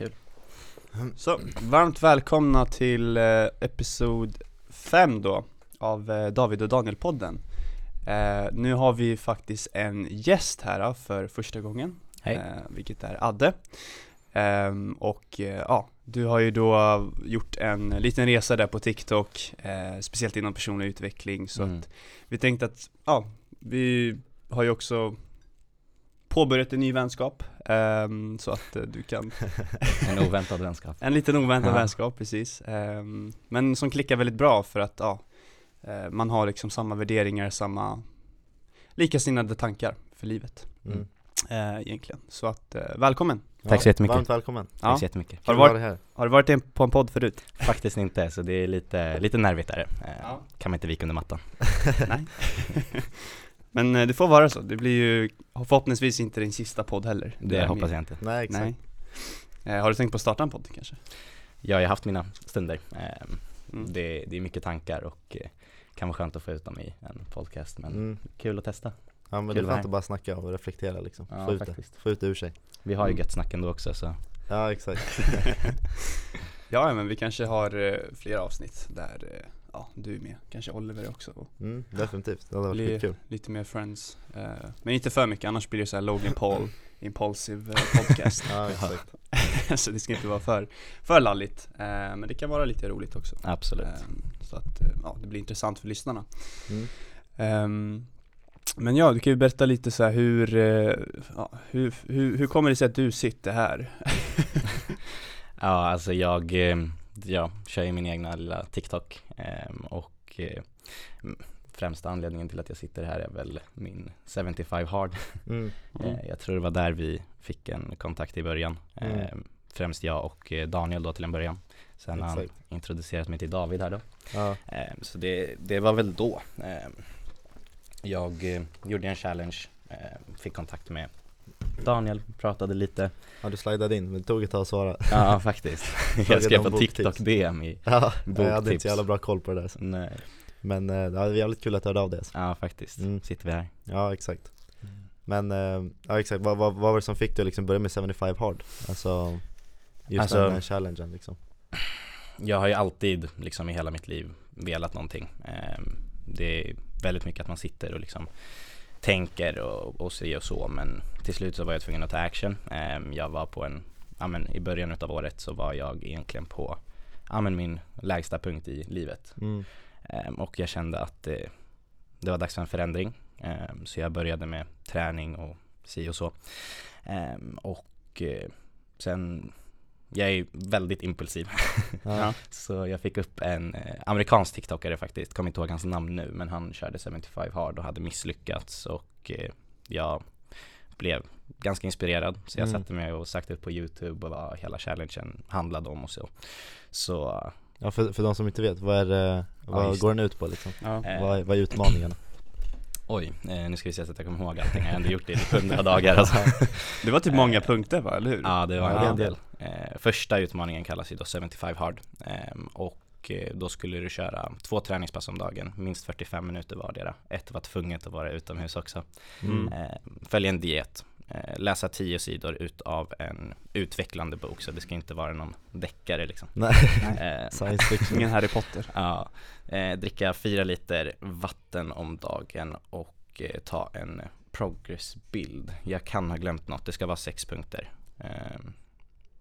kul. Så, varmt välkomna till eh, episod 5 då av eh, David och Daniel-podden eh, Nu har vi faktiskt en gäst här då, för första gången Hej. eh, Vilket är Adde Ehm, Och eh, ja, du har ju då gjort en liten resa där på TikTok eh, Speciellt inom personlig utveckling så Mm. att vi tänkte att, ja, vi har ju också påbörjat en ny vänskap ehm, Så att eh, du kan En oväntad vänskap. en liten oväntad Ja. vänskap, precis. Ehm, men som klickar väldigt bra för att, ja, eh, man har liksom samma värderingar, samma likasinnade tankar för livet, Mm. eh, egentligen. Så att, välkommen! Tack så jättemycket. Varmt välkommen. Ja. Tack så jättemycket. Har du varit-. Har du varit på en podd förut? Faktiskt inte, så det är lite, lite nervigt är det. Ja. Kan man inte vika under mattan. Nej. men eh, det får vara så, det blir ju förhoppningsvis inte din sista podd heller. Det är hoppas min- jag inte. Nej exakt. Nej. Eh, har du tänkt på att starta en podd kanske? Jag har haft mina stunder. Eh, Mm. Det, det är mycket tankar och eh, kan vara skönt att få ut dem i en podcast. Men Mm. kul att testa. Ja men det Kul är att skönt att bara snacka och reflektera liksom. Ja, få, ut det. faktiskt. få ut det ur sig. Vi har ju Mm. gött snack ändå också så Ja exakt. Ja, men vi kanske har eh, flera avsnitt där, ja, du är med, kanske Oliver också och Mm, definitivt. Det hade varit bli skitkul. lite mer friends eh, Men inte för mycket, annars blir det så här Logan Paul Impulsive eh, podcast Ja exakt. Så det ska inte vara för, för lalligt eh, Men det kan vara lite roligt också absolut. Så att, ja, det blir intressant för lyssnarna Mm. Ehm, Men ja, du kan ju berätta lite så här hur, ja, hur, hur, hur kommer det sig att du sitter här? Ja, alltså jag, eh, jag kör ju min egna lilla TikTok eh, och eh, främsta anledningen till att jag sitter här är väl min 75 hard. Mm. Eh, Jag tror det var där vi fick en kontakt i början. Mm. Eh, Främst jag och eh, Daniel då till en början. Sen har han introducerat mig till David här då. Ja. Eh, Så det, det var väl då. Jag gjorde en challenge, fick kontakt med Daniel, pratade lite. ja du slidade in men det tog ett tag att svara. Ja faktiskt. Jag skrev på boktips. TikTok DM i Ja, jag hade inte Boktips. så jävla bra koll på det där. så. Nej. Men eh, det var jävligt kul att du hörde av dig alltså. Ja faktiskt, Mm. sitter vi här. Ja exakt. Men, eh, ja exakt, vad, vad, vad var det som fick dig att liksom börja med 75 hard? Alltså, just Alltså- den här challengen liksom. Jag har ju alltid liksom i hela mitt liv velat någonting. Ehm, Det är väldigt mycket att man sitter och liksom tänker och, och säger och så men till slut så var jag tvungen att ta action. Ehm, Jag var på en, ja men i början utav året så var jag egentligen på, ja men min lägsta punkt i livet. Mm. Ehm, Och jag kände att det, det var dags för en förändring. Ehm, Så jag började med träning och si och så. Och eh, sen, jag är väldigt impulsiv. Ja. Så jag fick upp en eh, amerikansk TikTokare faktiskt, kommer inte ihåg hans namn nu men han körde 75 hard och hade misslyckats och eh, jag blev ganska inspirerad så jag Mm. satte mig och sökte upp på youtube och vad hela challengen handlade om och så. Så ja för, för de som inte vet, vad är det, vad just går den ut på liksom? Ja. eh, Vad, är- vad är utmaningarna? oj, eh, nu ska vi se så att jag kommer ihåg allting, jag har ändå gjort det i hundra dagar alltså. Det var typ många punkter va, eller hur? Ja det var Ja, en en del. Eh, första utmaningen kallas ju då 75 hard ehm, och eh, då skulle du köra två träningspass om dagen, minst 45 minuter vardera. Ett var tvunget att vara utomhus också. Mm. Eh, följa en diet, eh, läsa 10 sidor utav en utvecklande bok så det ska inte vara någon deckare liksom. Nej, science fiction Ingen Harry Potter ja, dricka 4 liter vatten om dagen och ta en progressbild. Jag kan ha glömt något, det ska vara sex punkter.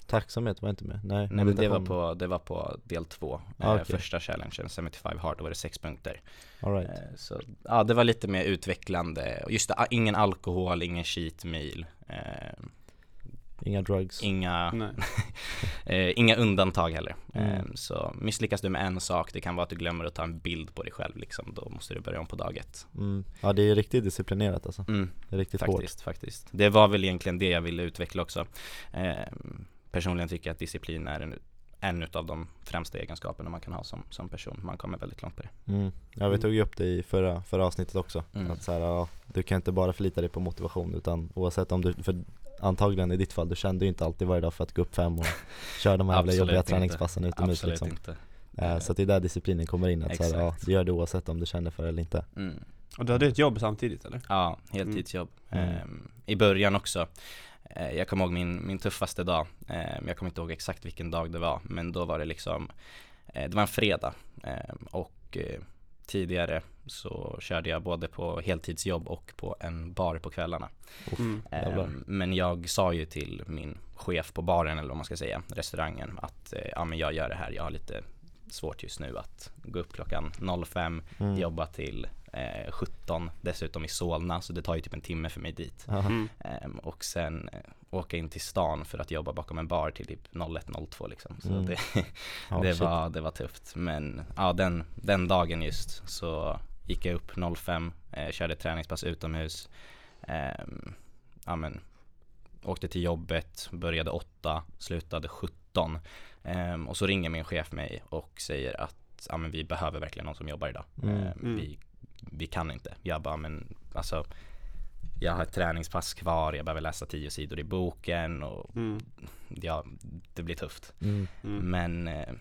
Tacksamhet var inte med? Nej, Nej men det var, på, det var på del två, Ah, eh, okej. första challengen, 75 hard, då var det sex punkter. All right. Eh, så ja, det var lite mer utvecklande, just det, ah, ingen alkohol, ingen cheat meal, eh, Inga drugs inga, inga undantag heller. Mm. så misslyckas du med en sak, det kan vara att du glömmer att ta en bild på dig själv liksom, då måste du börja om på dag ett. mm. Ja det är riktigt disciplinerat alltså, Mm. det är riktigt hårt Faktiskt, faktiskt. Det var väl egentligen det jag ville utveckla också. Personligen tycker jag att disciplin är en, en av de främsta egenskaperna man kan ha som, som person. Man kommer väldigt långt på det. mm. Ja vi Mm. tog ju upp det i förra, förra avsnittet också Mm. Att så här, ja, du kan inte bara förlita dig på motivation utan oavsett om du, för antagligen i ditt fall, du kände ju inte alltid varje dag för att gå upp fem och köra de här jävla jobbiga inte. träningspassen utomhus Absolut liksom inte. Eh, Så att det är där disciplinen kommer in, att så här, ja, Exakt. du gör det oavsett om du känner för det eller inte Mm. Och du hade ett jobb samtidigt eller? Ja, heltidsjobb. Mm. Ehm, I början också. Eh, jag kommer ihåg min, min tuffaste dag, eh, jag kommer inte ihåg exakt vilken dag det var, men då var det liksom, eh, det var en fredag och tidigare så körde jag både på heltidsjobb och på en bar på kvällarna. Mm. jävlar. Eh, men jag sa ju till min chef på baren eller vad man ska säga, restaurangen att ja men jag gör det här, jag har lite svårt just nu att gå upp klockan 05, Mm. jobba till eh, 17, dessutom i Solna så det tar ju typ en timme för mig dit. Mm. Ehm, och sen eh, åka in till stan för att jobba bakom en bar till typ 01.02 liksom. Så Mm. det, det, shit. var, det var tufft. Men ja, den, den dagen just så gick jag upp 05, eh, körde träningspass utomhus. Ehm, ja, men, åkte till jobbet, började 8, slutade 17. Ehm, och så ringer min chef mig och säger att ja, men vi behöver verkligen någon som jobbar idag. Mm. Ehm, Mm. Vi, vi kan inte. Jag bara, men alltså jag har ett träningspass kvar, jag behöver läsa tio sidor i boken och Mm. ja, det blir tufft. Mm. Mm. Men eh,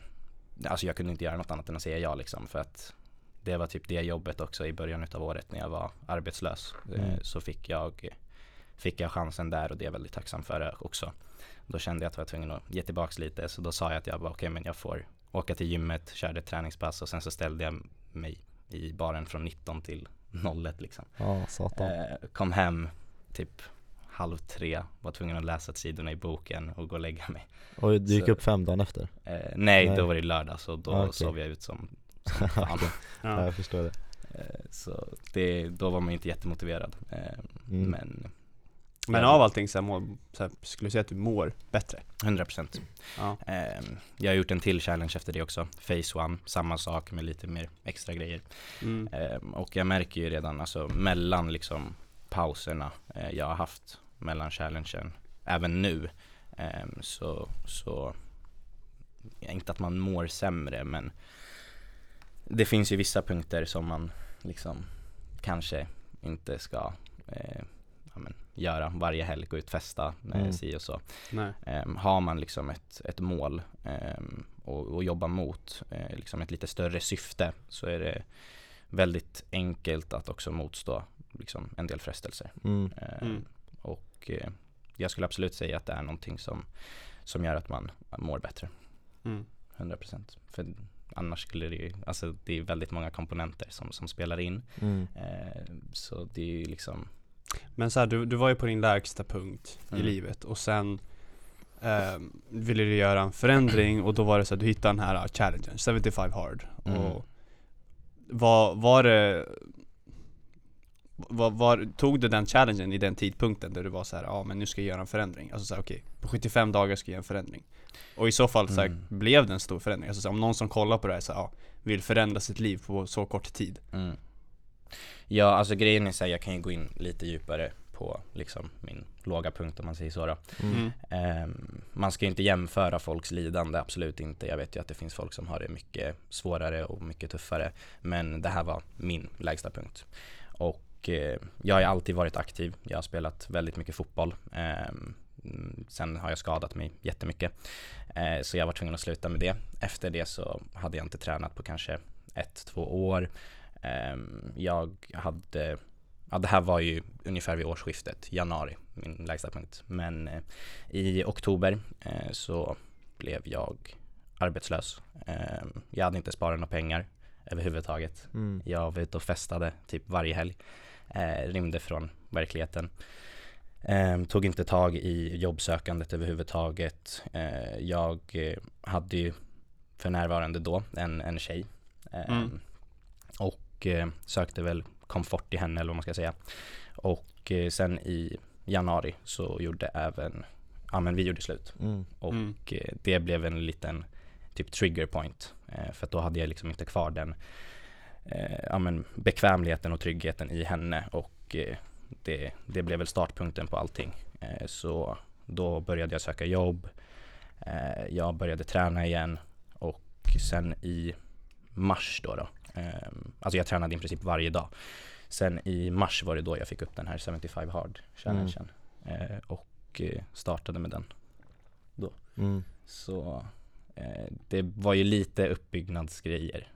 alltså jag kunde inte göra något annat än att säga ja liksom för att det var typ det jobbet också i början utav året när jag var arbetslös. Eh, Mm. Så fick jag, fick jag chansen där och det är jag väldigt tacksam för också. Då kände jag att jag var tvungen att ge tillbaks lite så då sa jag att jag var okej men jag får åka till gymmet, körde ett träningspass och sen så ställde jag mig i baren från 19 till 01 liksom. Ja, satan. Eh, kom hem typ halv tre, var tvungen att läsa sidorna i boken och gå och lägga mig. Och du gick så- upp fem dagen efter? Eh, nej, Nej. då var det lördag så då Ah, okej. sov jag ut som, som fan. Ja, Ja. jag förstår det. eh, så det, då var man inte jättemotiverad. Eh, Mm. Men Men av allting så, här, må, så här, skulle du säga att du mår bättre? 100 procent. Ja. Eh, jag har gjort en till challenge efter det också. Phase one, samma sak med lite mer extra grejer. Mm. Eh, och jag märker ju redan alltså mellan liksom pauserna eh, jag har haft mellan challengen, även nu, eh, så, så inte att man mår sämre men det finns ju vissa punkter som man liksom kanske inte ska eh, men, göra varje helg, gå ut festa, eh, Mm. si och så. Ehm, har man liksom ett, ett mål ehm, och, och jobbar mot eh, liksom ett lite större syfte så är det väldigt enkelt att också motstå liksom en del frestelser. Mm. Ehm, Mm. Och eh, jag skulle absolut säga att det är någonting som, som gör att man mår bättre, Mm. 100%. För annars skulle det ju, alltså det är väldigt många komponenter som, som spelar in. Mm. Ehm, så det är ju liksom, Men så här, du, du var ju på din lägsta punkt i Mm. livet och sen ehm, ville du göra en förändring och då var det så att du hittade den här uh, challengen, 75 hard. Mm. Och var, var det var, var, tog du den challengen i den tidpunkten där du var så här, ja men nu ska jag göra en förändring? Alltså så här, okej, på 75 dagar ska jag göra en förändring. Och i så fall så här, Mm. blev det en stor förändring? Alltså så här, om någon som kollar på det här så här, ja, vill förändra sitt liv på så kort tid. Mm. Ja, alltså grejen är så här, jag kan ju gå in lite djupare på liksom min låga punkt om man säger så då. Mm. Ehm, man ska ju inte jämföra folks lidande, absolut inte. Jag vet ju att det finns folk som har det mycket svårare och mycket tuffare. Men det här var min lägsta punkt. Och eh, jag har alltid varit aktiv. Jag har spelat väldigt mycket fotboll. Mm, sen har jag skadat mig jättemycket. Eh, så jag var tvungen att sluta med det. Efter det så hade jag inte tränat på kanske ett, två år. Ehm, jag hade, ja det här var ju ungefär vid årsskiftet, januari, min lägsta punkt. Men eh, i oktober eh, så blev jag arbetslös. Ehm, jag hade inte sparat några pengar överhuvudtaget. Mm. Jag var ute och festade typ varje helg. Eh, rymde från verkligheten. Eh, tog inte tag i jobbsökandet överhuvudtaget. Eh, jag hade ju för närvarande då en, en tjej. Mm. Och eh, sökte väl komfort i henne eller vad man ska säga. Och eh, sen i januari så gjorde även, ja men vi gjorde slut. Mm. Och Mm. eh, det blev en liten typ trigger point. För att då hade jag liksom inte kvar den ja, men bekvämligheten och tryggheten i henne. Och det, det blev väl startpunkten på allting. Så då började jag söka jobb. Jag började träna igen. Och sen i mars då, då alltså jag tränade i princip varje dag. Sen i mars var det då jag fick upp den här 75 hard challengen. Eh, och eh, startade med den. Mm. Så eh, det var ju lite uppbyggnadsgrejer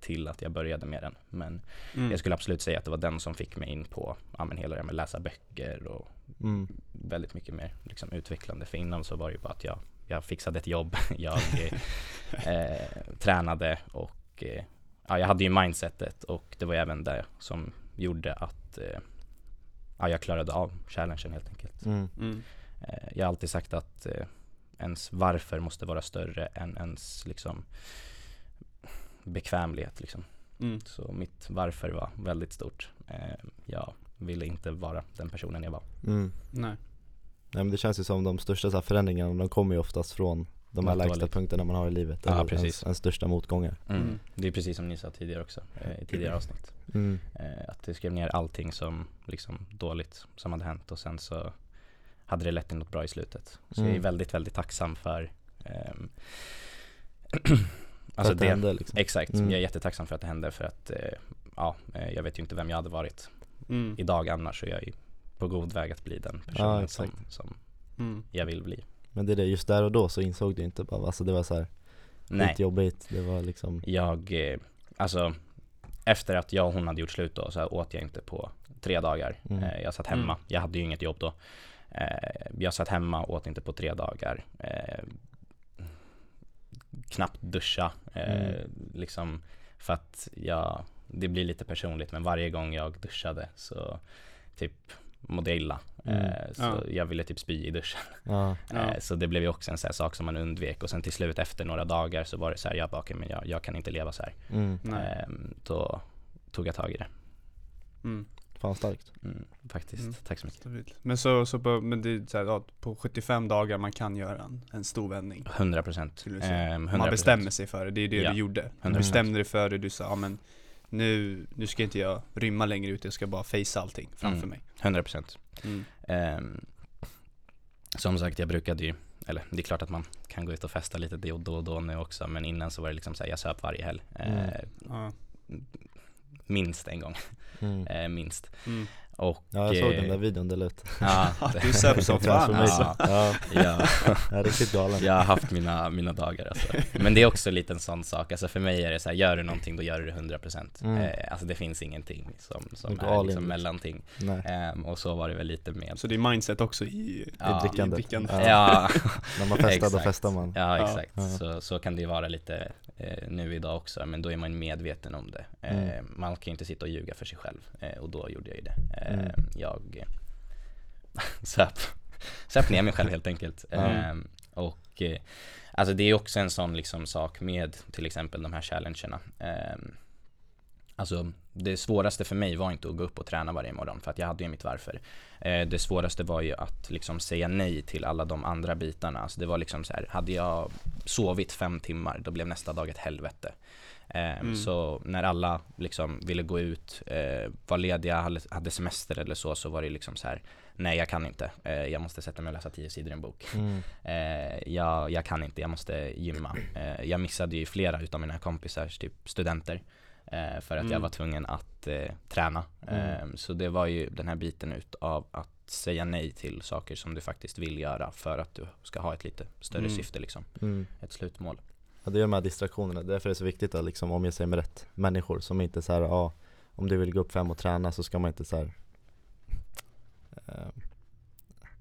till att jag började med den. Men Mm. jag skulle absolut säga att det var den som fick mig in på ja, men hela det här med läsa böcker och Mm. väldigt mycket mer liksom, utvecklande. För innan så var det ju bara att jag, jag fixade ett jobb, jag eh, tränade och eh, ja, jag hade ju mindsetet och det var även det som gjorde att eh, ja, jag klarade av challengen helt enkelt. Mm. Mm. Eh, jag har alltid sagt att eh, ens varför måste vara större än ens liksom bekvämlighet liksom. Mm. Så mitt varför var väldigt stort. Jag ville inte vara den personen jag var. Mm. Nej. Nej men det känns ju som de största så här förändringarna, de kommer ju oftast från de här lägsta dåligt. punkterna man har i livet. Ja, eller precis. Ens, ens största motgångar. Mm. Mm. Det är precis som ni sa tidigare också, eh, i tidigare avsnitt. Mm. Eh, att du skrev ner allting som liksom dåligt som hade hänt och sen så hade det lett till något bra i slutet. Så jag är Mm. väldigt, väldigt tacksam för ehm, För Alltså att det det, hände liksom. exakt, Mm. jag är jättetacksam för att det hände för att eh, ja, eh, jag vet ju inte vem jag hade varit Mm. idag annars så jag är på god väg att bli den personen Ja, som, som Mm. jag vill bli. Men det är det, just där och då så insåg du inte bara, alltså det var så här Nej, skitjobbigt, det var liksom jag, eh, alltså efter att jag och hon hade gjort slut då så åt jag inte på tre dagar. Mm. Eh, jag satt hemma, Mm. jag hade ju inget jobb då. Eh, jag satt hemma åt inte på tre dagar. Knappt duscha, Mm. liksom för att jag, det blir lite personligt men varje gång jag duschade så typ mådde jag illa. Mm. Eh, så Ja. jag ville typ spy i duschen. Ja, Ja. Eh, Så det blev ju också en sån här sak som man undvek och sen till slut efter några dagar så var det så här, jag bara, okej, men jag, jag kan inte leva så här. mm. Ehm, Då tog jag tag i det. Mm. fan starkt Mm, faktiskt, Mm. tack så mycket. Stabilt. Men så, så på, men det är så här, ja, på 75 dagar man kan göra en, en stor vändning. 100 procent. Skulle du säga. Ehm, Man bestämmer sig för det, det är det Ja, du gjorde. 100%. Du bestämde dig för det, du sa, ja men nu, nu ska inte jag rymma längre ut, jag ska bara facea allting framför Mm. mig. 100 procent. Mm. Ehm, som sagt, jag brukade ju, eller det är klart att man kan gå ut och festa lite då och då, och då nu också, men innan så var det liksom så här, jag söp varje helg. Mm. Ja. minst en gång, mm. eh, minst. Och, Ja jag såg den eh, där videon, det lät Ja, Du söp som fan alltså. Ja, ja, jag är riktigt galen jag har haft mina, mina dagar alltså. Men det är också lite en sån sak, alltså för mig är det så här, gör du någonting då gör du det 100% Mm. eh, Alltså det finns ingenting som, som är liksom mellanting Nej, Ehm, Och så var det väl lite med Så det är mindset också i, Ja. i drickandet. drickandet. Ja. Ja, när man festar då festar man ja Ja. exakt, Ja. Så, så kan det ju vara lite eh, nu idag också, men då är man medveten om det eh, Mm. Man kan ju inte sitta och ljuga för sig själv, eh, och då gjorde jag ju det eh, Mm. Jag söp, söp ner mig själv helt enkelt Ja. Ehm, Och eh, alltså det är också en sån liksom sak med till exempel de här challengerna Ehm, Alltså det svåraste för mig var inte att gå upp och träna varje morgon för att jag hade ju mitt varför. Eh, det svåraste var ju att liksom säga nej till alla de andra bitarna. Alltså det var liksom så här, hade jag sovit fem timmar då blev nästa dag ett helvete. Eh, Mm. Så när alla liksom ville gå ut, eh, var lediga, hade- semester eller så, så var det liksom så här, nej jag kan inte. Eh, jag måste sätta mig och läsa tio sidor i en bok. mm. Eh, jag, jag kan inte, jag måste gymma. Eh, jag missade ju flera utav mina kompisars typ studenter eh, för att jag Mm. var tvungen att eh, träna. Mm. så det var ju den här biten ut av att säga nej till saker som du faktiskt vill göra för att du ska ha ett lite större Mm. syfte liksom, Mm. ett slutmål. Ja det är de här distraktionerna, därför är det så viktigt att liksom omge sig med rätt människor som inte så här, ja Om du vill gå upp fem och träna så ska man inte så här. Eh,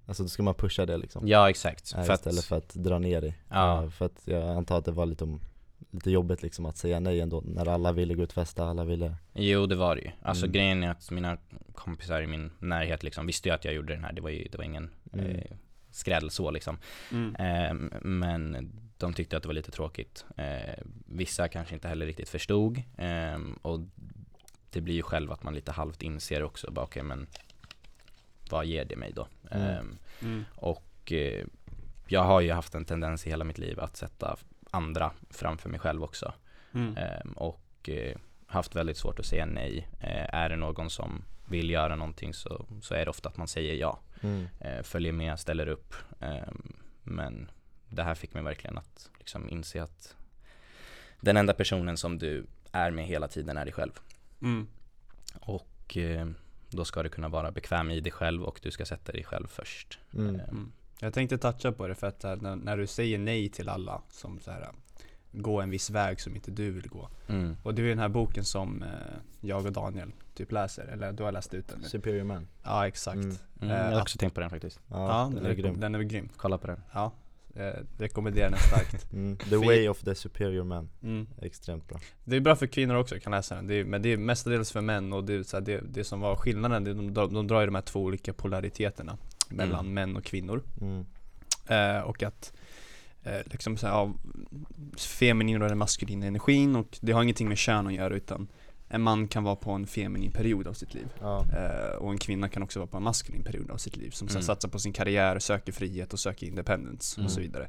alltså då ska man pusha det liksom Ja exakt. eh, för att, Istället för att dra ner det Ja. Eh, För att jag antar att det var lite, om, lite jobbigt liksom att säga nej ändå när alla ville gå ut och festa, alla ville Jo det var det ju. Alltså Mm. grejen är att mina kompisar i min närhet liksom visste ju att jag gjorde den här. Det var ju det var ingen Mm. eh, skräll så liksom. Mm. Ehm, men de tyckte att det var lite tråkigt. Eh, vissa kanske inte heller riktigt förstod. Ehm, och det blir ju själv att man lite halvt inser också, bara okej men vad ger det mig då? Mm. Ehm, Mm. och eh, jag har ju haft en tendens i hela mitt liv att sätta andra framför mig själv också. Mm. Ehm, och eh, haft väldigt svårt att säga nej. Eh, är det någon som vill göra någonting så, så är det ofta att man säger ja. mm. Eh, följer med, ställer upp. Ehm, men det här fick mig verkligen att liksom inse att den enda personen som du är med hela tiden är dig själv. Mm. Och eh, då ska du kunna vara bekväm i dig själv och du ska sätta dig själv först. Mm. Jag tänkte toucha på det för att här, när, när du säger nej till alla som så här gå en viss väg som inte du vill gå. Mm. Och det är ju den här boken som eh, jag och Daniel typ läser, eller du har läst ut den nu. Superior man Ja exakt. Mm. Mm, Eh, jag har också tänkt på den faktiskt. Ja, Ja, den är grym den är väl grym. Kolla på den. Ja, eh, rekommenderar den starkt. mm. The way of the superior man, Mm. extremt bra Det är bra för kvinnor också, kan läsa den. Det är, men det är mestadels för män och det, är så här, det, det som var skillnaden, det, de, drar- de drar ju de här två olika polariteterna mellan Mm. män och kvinnor. mm. Eh, och att eh, liksom så här, ja, feminin och den maskulina energin och det har ingenting med kön att göra utan en man kan vara på en feminin period av sitt liv Ja, eh, och en kvinna kan också vara på en maskulin period av sitt liv som Mm. satsar på sin karriär, söker frihet och söker independence Mm. och så vidare.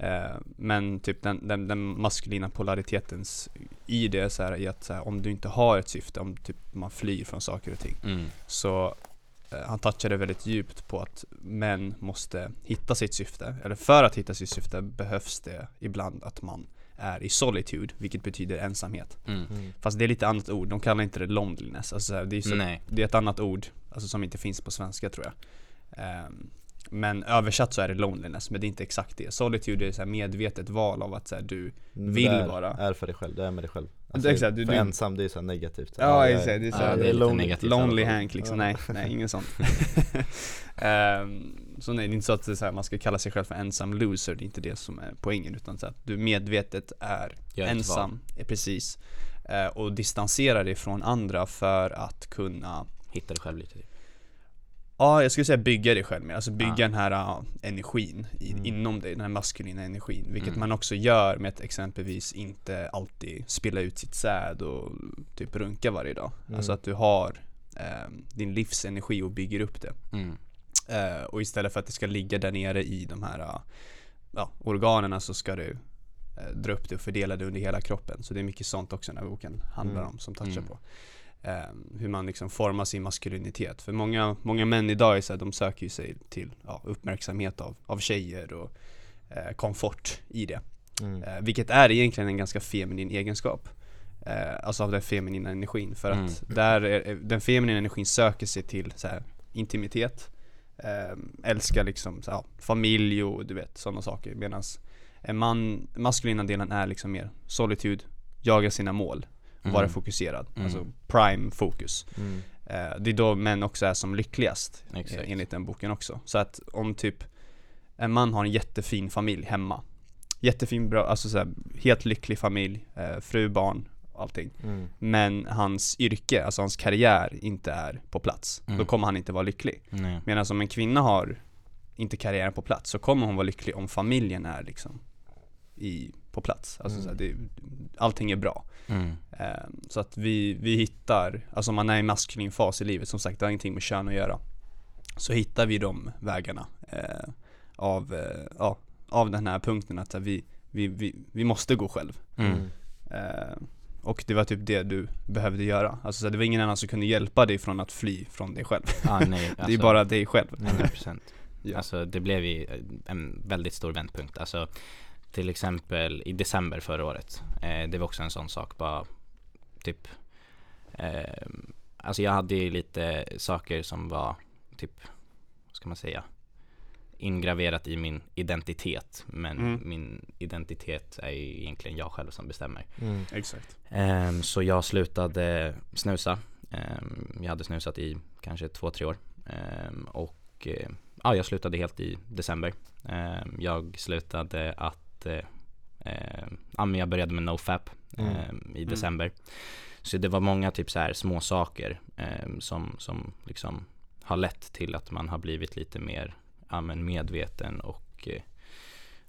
Eh, men typ den, den, den maskulina polaritetens i det så här, i att så här, om du inte har ett syfte, om typ man flyr från saker och ting Mm. så han touchade väldigt djupt på att män måste hitta sitt syfte, eller för att hitta sitt syfte behövs det ibland att man är i solitude, vilket betyder ensamhet. Mm. mm. Fast det är lite annat ord, de kallar inte det loneliness, alltså det, är så, det är ett annat ord, alltså som inte finns på svenska tror jag. Ehm, men översatt så är det loneliness, men det är inte exakt det. Solitude är så här medvetet val av att så här, du Vill det är, bara. är för dig själv, det är med dig själv Det är exakt, du- för du- ensam, det är så här negativt Ja, exakt, det är så Ja, det är lonely. negativt. Lonely fall. Hank liksom, Ja. nej, nej ingen sån Ehm, Så nej, det är inte så att så här, man ska kalla sig själv för ensam loser, det är inte det som är poängen utan så att du medvetet är Gör ett ensam, är precis eh, Och distanserar dig från andra för att kunna Hitta dig själv lite. typ. Ja, jag skulle säga bygga dig själv mer, alltså bygga Ja. den här uh, energin i, Mm. inom dig, den här maskulina energin Vilket Mm. man också gör med att exempelvis inte alltid spilla ut sitt säd och typ runka varje dag Mm. Alltså att du har eh, din livsenergi och bygger upp det Mm. eh, Och istället för att det ska ligga där nere i de här uh, ja, organerna så ska du eh, dra upp det och fördela det under hela kroppen Så det är mycket sånt också den här boken handlar Mm. om, som touchar Mm. på eh, Hur man liksom formar sin maskulinitet. För många, många män idag är så här, de söker ju sig till ja, uppmärksamhet av, av tjejer och eh, komfort i det. Mm. eh, Vilket är egentligen en ganska feminin egenskap eh, Alltså av den feminina energin. För att Mm. där är, den feminina energin söker sig till så här, intimitet eh, Älskar liksom så, ja, familj och du vet sådana saker. Medan en man, maskulina delen är liksom mer solitud, jaga sina mål och vara Mm. fokuserad, Mm. alltså prime fokus Mm. Eh, Det är då män också är som lyckligast Exakt. eh, enligt den boken också. Så att om typ en man har en jättefin familj hemma Jättefin, bra, alltså så här, helt lycklig familj, eh, fru, barn, allting Mm. Men hans yrke, alltså hans karriär inte är på plats Mm. Då kommer han inte vara lycklig Nej. Medan om en kvinna har inte karriären på plats så kommer hon vara lycklig om familjen är liksom i, på plats Alltså så här, det, allting är bra Mm. Eh, Så att vi, vi hittar, alltså om man är i maskulin fas i livet, som sagt det har ingenting med kön att göra Så hittar vi de vägarna eh, av, eh, ja, av den här punkten att vi, vi, vi, vi måste gå själv Mm. eh, Och det var typ det du behövde göra Alltså det var ingen annan som kunde hjälpa dig från att fly från dig själv Ah, nej, Det är alltså, bara dig själv 100% Ja. Alltså det blev ju en väldigt stor vändpunkt. Alltså till exempel i december förra året. Eh, det var också en sån sak bara typ eh, Alltså jag hade ju lite saker som var typ, vad ska man säga ingraverat i min identitet men Mm. min identitet är ju egentligen jag själv som bestämmer. Mm. Exakt Ehm, så jag slutade snusa. Ehm, jag hade snusat i kanske två, tre år. Ehm, och eh, ja, jag slutade helt i december. Ehm, jag slutade att, eh, ehm, ja men jag började med NoFap Mm. ehm, i Mm. december. Så det var många typ så här små saker ehm, som, som liksom har lett till att man har blivit lite mer ja, men medveten och eh,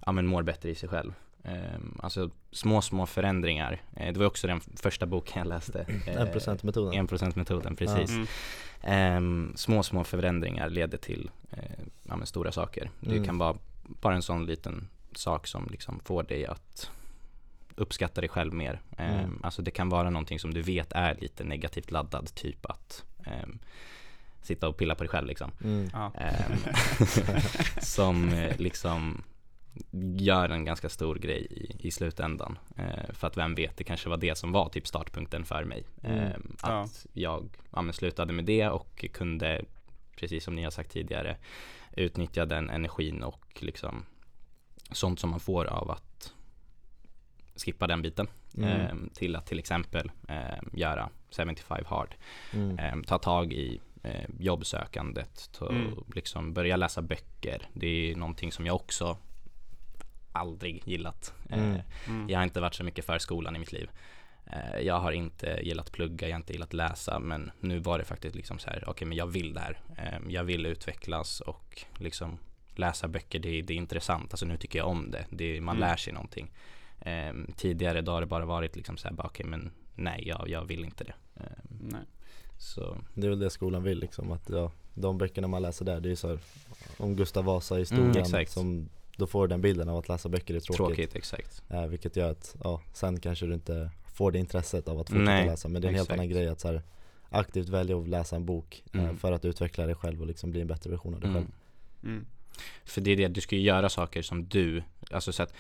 ja, men mår bättre i sig själv. Ehm, alltså små, små förändringar. Eh, det var också den första boken jag läste. Eh, 1%-metoden 1%-metoden, precis. mm. Ehm, små, små förändringar leder till eh, ja, men stora saker. Det Mm. kan vara bara en sån liten sak som liksom får dig att uppskatta dig själv mer. Ehm, Mm. Alltså det kan vara någonting som du vet är lite negativt laddad, typ att ehm, sitta och pilla på dig själv liksom. mm. Ja. Ehm, som eh, liksom gör en ganska stor grej i, i slutändan. Eh, för att vem vet, det kanske var det som var typ startpunkten för mig. Mm. Ehm, Ja. att jag ja, men slutade med det och kunde, precis som ni har sagt tidigare, utnyttja den energin och liksom sånt som man får av att skippa den biten Mm. eh, till att till exempel eh, göra 75 hard. Mm. Eh, ta tag i eh, jobbsökandet, ta, Mm. liksom börja läsa böcker. Det är någonting som jag också aldrig gillat. Mm. Mm. jag har inte varit så mycket för skolan i mitt liv. Jag har inte gillat plugga, jag har inte gillat läsa men nu var det faktiskt liksom så här, okej men jag vill det här. Jag vill utvecklas och liksom läsa böcker, det, är- det är intressant. Alltså nu tycker jag om det, det man Mm. lär sig någonting. Eh, tidigare då har det bara varit liksom så här, bara, okej men nej jag, jag vill inte det. Eh, Nej. så Det är väl det skolan vill liksom, att ja, de böckerna man läser där, det är så här, om Gustav Vasa Mm, historien som Då får du den bilden av att läsa böcker är tråkigt, tråkigt, exakt. Eh, Vilket gör att, ja, sen kanske du inte får det intresset av att fortsätta Nej, läsa Men det är en helt exakt. annan grej att så här, aktivt välja att läsa en bok eh, Mm. för att utveckla dig själv och liksom bli en bättre version av dig Mm. själv Mm. För det är det, du ska ju göra saker som du, alltså så att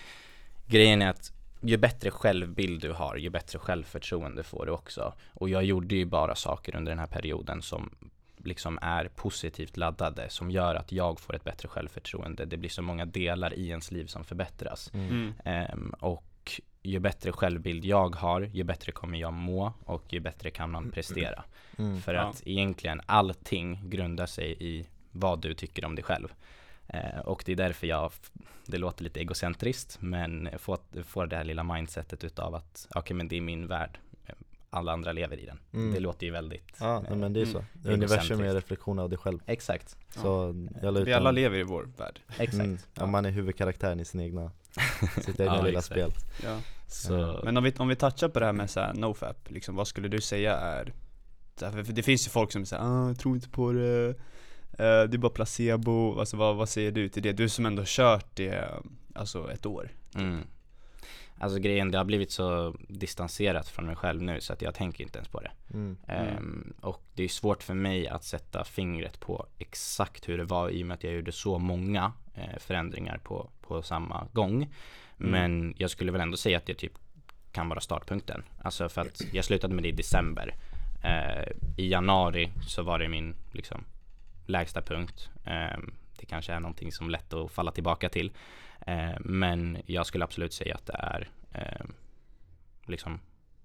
grejen är att ju bättre självbild du har, ju bättre självförtroende får du också. Och jag gjorde ju bara saker under den här perioden som liksom är positivt laddade, som gör att jag får ett bättre självförtroende. Det blir så många delar i ens liv som förbättras. Mm. Ehm, och ju bättre självbild jag har, ju bättre kommer jag må och ju bättre kan man prestera. Mm. För Ja. att egentligen allting grundar sig i vad du tycker om dig själv. Eh, och det är därför jag, det låter lite egocentriskt, men får, får det här lilla mindsetet utav att okej men det är min värld, Eh, alla andra lever i den. Mm. Det låter ju väldigt Ja, nej, men det är Mm. så. Egocentriskt. Universum är en reflektion av dig själv Exakt, Så ut Vi alla en- lever i vår värld. exakt. Mm, ja, man är huvudkaraktären i sin egna, sitt egna Ja, lilla exakt. spel Ja. Så, Men om vi, om vi touchar på det här med så här nofap, liksom, vad skulle du säga är det finns ju folk som säger ah, jag tror inte på det, eh, det är bara placebo, alltså vad, vad säger du till det? Du som ändå kört det, alltså ett år mm. Alltså grejen, det har blivit så distanserat från mig själv nu så att jag tänker inte ens på det. mm. Ehm, och det är svårt för mig att sätta fingret på exakt hur det var i och med att jag gjorde så många eh, förändringar på, på samma gång. Men jag skulle väl ändå säga att det typ kan vara startpunkten. Alltså för att jag slutade med det i december. Eh, I januari så var det min liksom lägsta punkt. Ehm, det kanske är någonting som är lätt att falla tillbaka till. Eh, men jag skulle absolut säga att det är ehm, liksom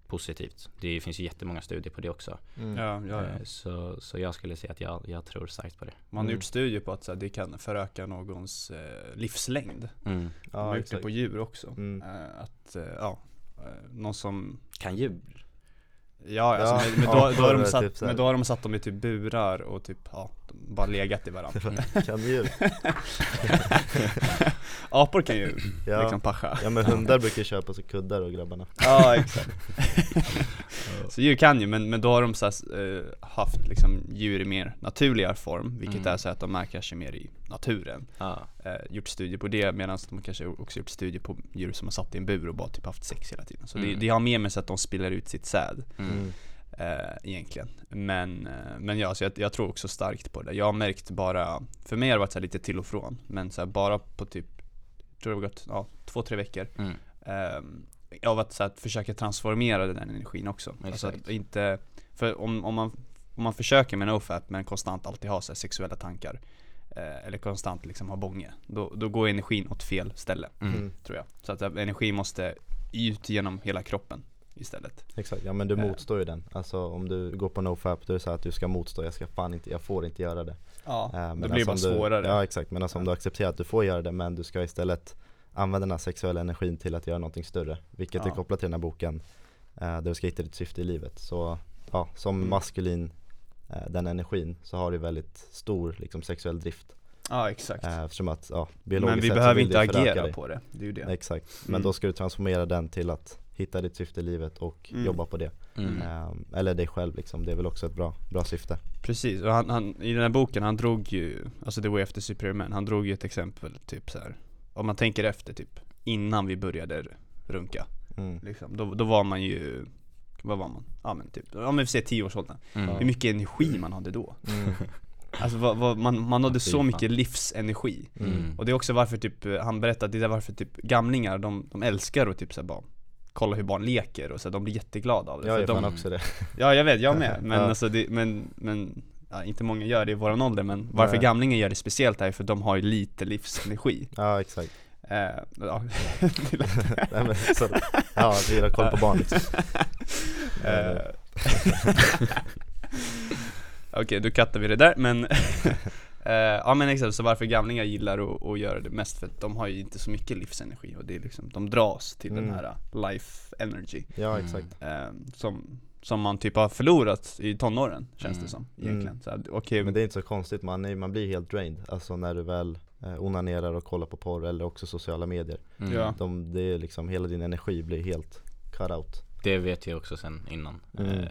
positivt. Det finns ju jättemånga studier på det också. Mm. Ja, ja, ja. Så, så jag skulle säga att jag, jag tror starkt på det. Man har Mm. gjort studier på att så här, det kan föröka någons eh, livslängd Mm. Man Ja, har gjort det exakt. på djur också Mm. eh, Att, eh, ja, någon som Kan djur? Ja, alltså, Ja, men, men, ja, då, då har de typ satt, här. men då har de satt dem i typ burar och typ, ja, bara legat i varandra Kan djur? Apor kan ju Ja. liksom pascha ja men hundar brukar köpa sig kuddar och grabbarna Ja exakt Så djur kan ju, men, men då har de så här, eh, haft liksom djur i mer naturliga form Vilket Mm. är så att de är kanske mer i naturen Ja. eh, Gjort studier på det medan de kanske också gjort studier på djur som har satt i en bur och bara typ haft sex hela tiden Så det, Mm. det har med mig så att de spiller ut sitt säd Mm. mm. eh, egentligen. Men, eh, men ja, så jag, jag tror också starkt på det. Jag har märkt bara, för mig har det varit så här lite till och från, men så här bara på typ, tror det har gått, ja, två, tre veckor. Mm. Eh, av att, så här, att försöka transformera den energin också. Alltså inte, för om, om, man, om man försöker med nofap men konstant alltid ha så här, sexuella tankar, eh, eller konstant liksom ha bånge, då, då går energin åt fel ställe, Mm. Mm. tror jag. Så att eh, energi måste ut genom hela kroppen istället. Exakt, ja men du Eh. motstår ju den Alltså om du går på nofap, då är det så här att du ska motstå, jag ska fan inte, jag får inte göra det Ja, Eh, det blir bara alltså om du, svårare. Ja exakt, men alltså om Ja. du accepterar att du får göra det men du ska istället använda den här sexuella energin till att göra någonting större Vilket Ja. är kopplat till den här boken eh, Där du ska hitta ditt syfte i livet Så ja, som Mm. maskulin den energin så har du väldigt stor liksom, sexuell drift Ja exakt. eh, Eftersom att ja, biologiskt Men vi behöver vill inte agera dig. på det, det är ju det. Exakt, men Mm. då ska du transformera den till att hitta ditt syfte i livet och Mm. jobba på det Mm. eh, Eller dig själv liksom, det är väl också ett bra, bra syfte Precis, och han, han, i den här boken, han drog ju, alltså The Way After Superman, han drog ju ett exempel typ så här. Om man tänker efter typ, innan vi började runka, mm. liksom, då, då var man ju, vad var man? Ja men typ, om vi säger 10-årsåldern, Mm. hur mycket energi man hade då? Mm. Alltså vad, vad, man, man hade Ja, så mycket livsenergi Mm. Och det är också varför typ, eh, han berättade, det är varför typ gamlingar, de, de älskar att typ så här bara kolla hur barn leker och så, de blir jätteglada av det Jag är de, fan också det Ja jag vet, jag med, men Ja. alltså det, men, men ja, inte många gör det i våran ålder men varför Nej. gamlingar gör det speciellt är för de har ju lite livsenergi Ja exakt Eh, ja. Nej, men, så, ja, vi gillar koll på barn liksom. Eh, Okej, då kattar vi det där men eh, Ja men exakt, så varför gamlingar gillar att, att göra det mest för att de har ju inte så mycket livsenergi och det är liksom, de dras till den Mm. här life energy Ja Mm. exakt eh, som, som man typ har förlorat i tonåren känns Mm. det som egentligen. Mm. Så okej, Men det är inte så konstigt, man, är, man blir helt drained Alltså när du väl eh, onanerar och kollar på porr eller också sociala medier Mm. Ja. de, Det är liksom, hela din energi blir helt cut out Det vet jag också sen innan. Mm. Eh,